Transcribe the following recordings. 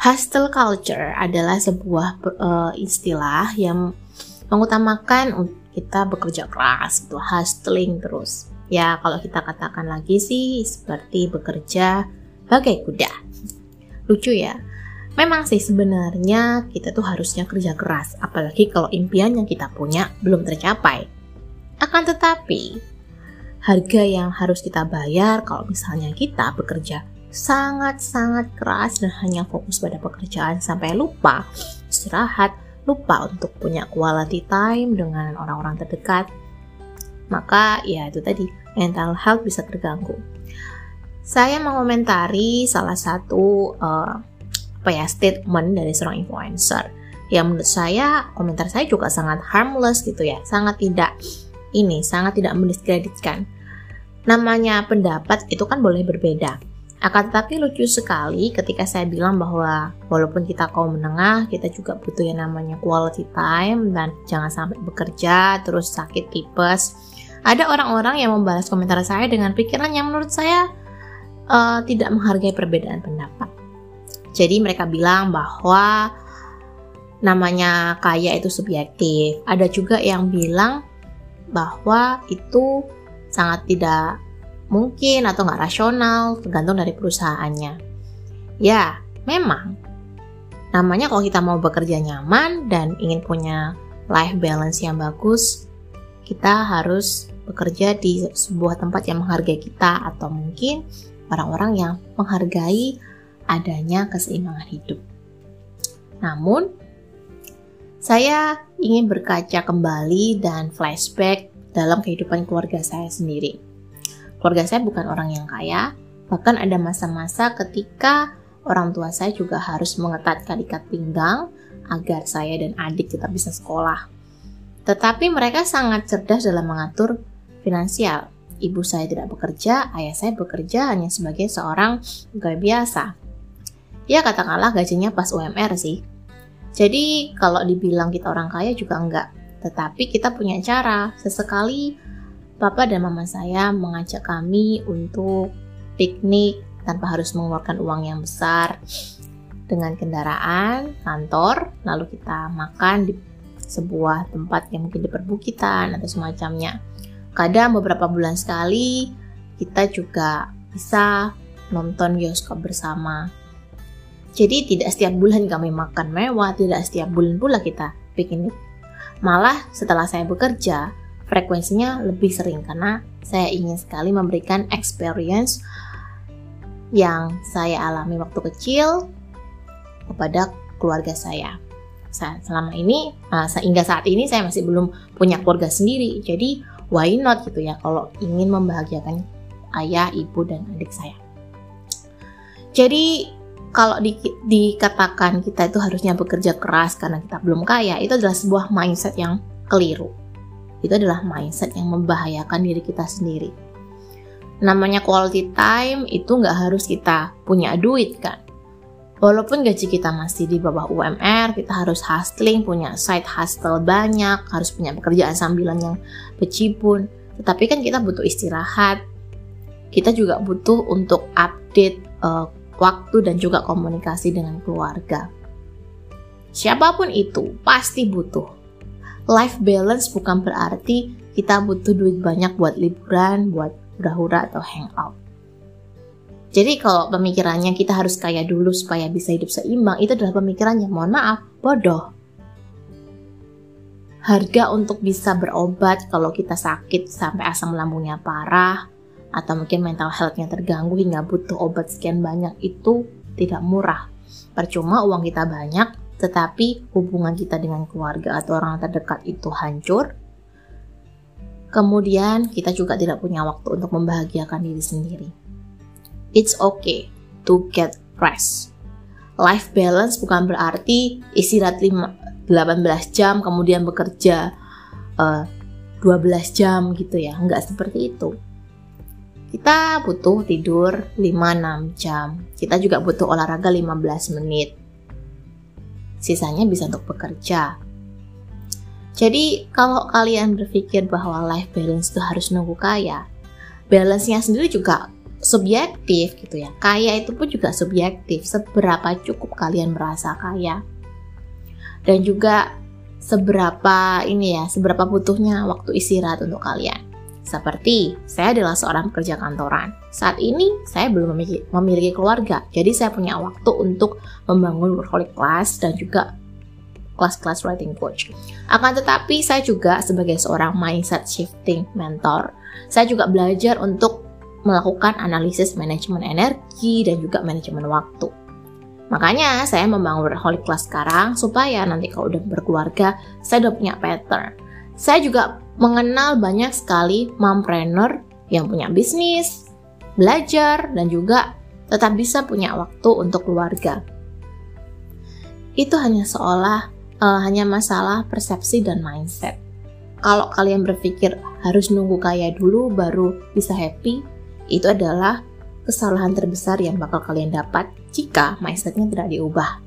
Hustle culture adalah sebuah uh, istilah yang mengutamakan kita bekerja keras, itu hustling terus. Ya, kalau kita katakan lagi sih seperti bekerja bagai kuda. Lucu ya. Memang sih sebenarnya kita tuh harusnya kerja keras, apalagi kalau impian yang kita punya belum tercapai. Akan tetapi, harga yang harus kita bayar kalau misalnya kita bekerja sangat-sangat keras dan hanya fokus pada pekerjaan sampai lupa istirahat, lupa untuk punya quality time dengan orang-orang terdekat, maka ya itu tadi mental health bisa terganggu. Saya mengomentari salah satu uh, apa ya statement dari seorang influencer yang menurut saya komentar saya juga sangat harmless gitu ya, sangat tidak ini sangat tidak mendiskreditkan. Namanya pendapat itu kan boleh berbeda akan tetapi lucu sekali ketika saya bilang bahwa walaupun kita kaum menengah, kita juga butuh yang namanya quality time dan jangan sampai bekerja terus sakit tipes. Ada orang-orang yang membalas komentar saya dengan pikiran yang menurut saya uh, tidak menghargai perbedaan pendapat. Jadi mereka bilang bahwa namanya kaya itu subjektif. Ada juga yang bilang bahwa itu sangat tidak mungkin atau nggak rasional, tergantung dari perusahaannya. Ya, memang. Namanya kalau kita mau bekerja nyaman dan ingin punya life balance yang bagus, kita harus bekerja di sebuah tempat yang menghargai kita atau mungkin orang-orang yang menghargai adanya keseimbangan hidup. Namun, saya ingin berkaca kembali dan flashback dalam kehidupan keluarga saya sendiri. Keluarga saya bukan orang yang kaya, bahkan ada masa-masa ketika orang tua saya juga harus mengetatkan ikat pinggang agar saya dan adik tetap bisa sekolah. Tetapi mereka sangat cerdas dalam mengatur finansial. Ibu saya tidak bekerja, ayah saya bekerja hanya sebagai seorang pegawai biasa. Ya katakanlah gajinya pas UMR sih. Jadi kalau dibilang kita orang kaya juga enggak. Tetapi kita punya cara. Sesekali Papa dan mama saya mengajak kami untuk piknik tanpa harus mengeluarkan uang yang besar dengan kendaraan kantor, lalu kita makan di sebuah tempat yang mungkin di perbukitan atau semacamnya. Kadang beberapa bulan sekali kita juga bisa nonton bioskop bersama. Jadi tidak setiap bulan kami makan mewah, tidak setiap bulan pula kita piknik. Malah setelah saya bekerja, frekuensinya lebih sering karena saya ingin sekali memberikan experience yang saya alami waktu kecil kepada keluarga saya. Selama ini uh, sehingga saat ini saya masih belum punya keluarga sendiri. Jadi why not gitu ya kalau ingin membahagiakan ayah, ibu dan adik saya. Jadi kalau di, dikatakan kita itu harusnya bekerja keras karena kita belum kaya, itu adalah sebuah mindset yang keliru itu adalah mindset yang membahayakan diri kita sendiri. Namanya quality time itu nggak harus kita punya duit kan. Walaupun gaji kita masih di bawah UMR, kita harus hustling, punya side hustle banyak, harus punya pekerjaan sambilan yang pecipun. Tetapi kan kita butuh istirahat, kita juga butuh untuk update uh, waktu dan juga komunikasi dengan keluarga. Siapa pun itu pasti butuh life balance bukan berarti kita butuh duit banyak buat liburan, buat hura-hura atau hangout. Jadi kalau pemikirannya kita harus kaya dulu supaya bisa hidup seimbang, itu adalah pemikirannya, mohon maaf, bodoh. Harga untuk bisa berobat kalau kita sakit sampai asam lambungnya parah, atau mungkin mental health-nya terganggu hingga butuh obat sekian banyak itu tidak murah. Percuma uang kita banyak, tetapi hubungan kita dengan keluarga atau orang terdekat itu hancur, kemudian kita juga tidak punya waktu untuk membahagiakan diri sendiri. It's okay to get rest. Life balance bukan berarti istirahat 5, 18 jam kemudian bekerja uh, eh, 12 jam gitu ya, nggak seperti itu. Kita butuh tidur 5-6 jam. Kita juga butuh olahraga 15 menit sisanya bisa untuk bekerja. Jadi kalau kalian berpikir bahwa life balance itu harus nunggu kaya, balance-nya sendiri juga subjektif gitu ya. Kaya itu pun juga subjektif. Seberapa cukup kalian merasa kaya. Dan juga seberapa ini ya, seberapa butuhnya waktu istirahat untuk kalian. Seperti saya adalah seorang pekerja kantoran. Saat ini saya belum memiliki, keluarga, jadi saya punya waktu untuk membangun workaholic class dan juga kelas-kelas writing coach. Akan tetapi saya juga sebagai seorang mindset shifting mentor, saya juga belajar untuk melakukan analisis manajemen energi dan juga manajemen waktu. Makanya saya membangun workaholic class sekarang supaya nanti kalau udah berkeluarga, saya udah punya pattern. Saya juga mengenal banyak sekali mompreneur yang punya bisnis, belajar, dan juga tetap bisa punya waktu untuk keluarga. Itu hanya seolah uh, hanya masalah persepsi dan mindset. Kalau kalian berpikir harus nunggu kaya dulu baru bisa happy, itu adalah kesalahan terbesar yang bakal kalian dapat jika mindsetnya tidak diubah.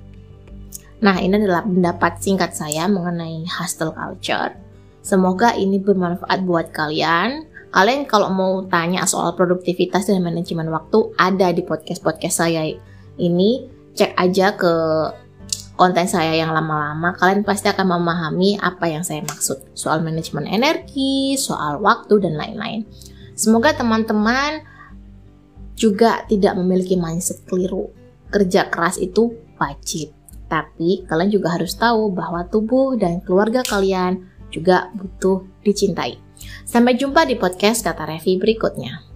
Nah, ini adalah pendapat singkat saya mengenai hustle culture. Semoga ini bermanfaat buat kalian. Kalian kalau mau tanya soal produktivitas dan manajemen waktu, ada di podcast-podcast saya ini. Cek aja ke konten saya yang lama-lama, kalian pasti akan memahami apa yang saya maksud. Soal manajemen energi, soal waktu, dan lain-lain. Semoga teman-teman juga tidak memiliki mindset keliru. Kerja keras itu wajib. Tapi kalian juga harus tahu bahwa tubuh dan keluarga kalian juga butuh dicintai. Sampai jumpa di podcast Kata Revi berikutnya.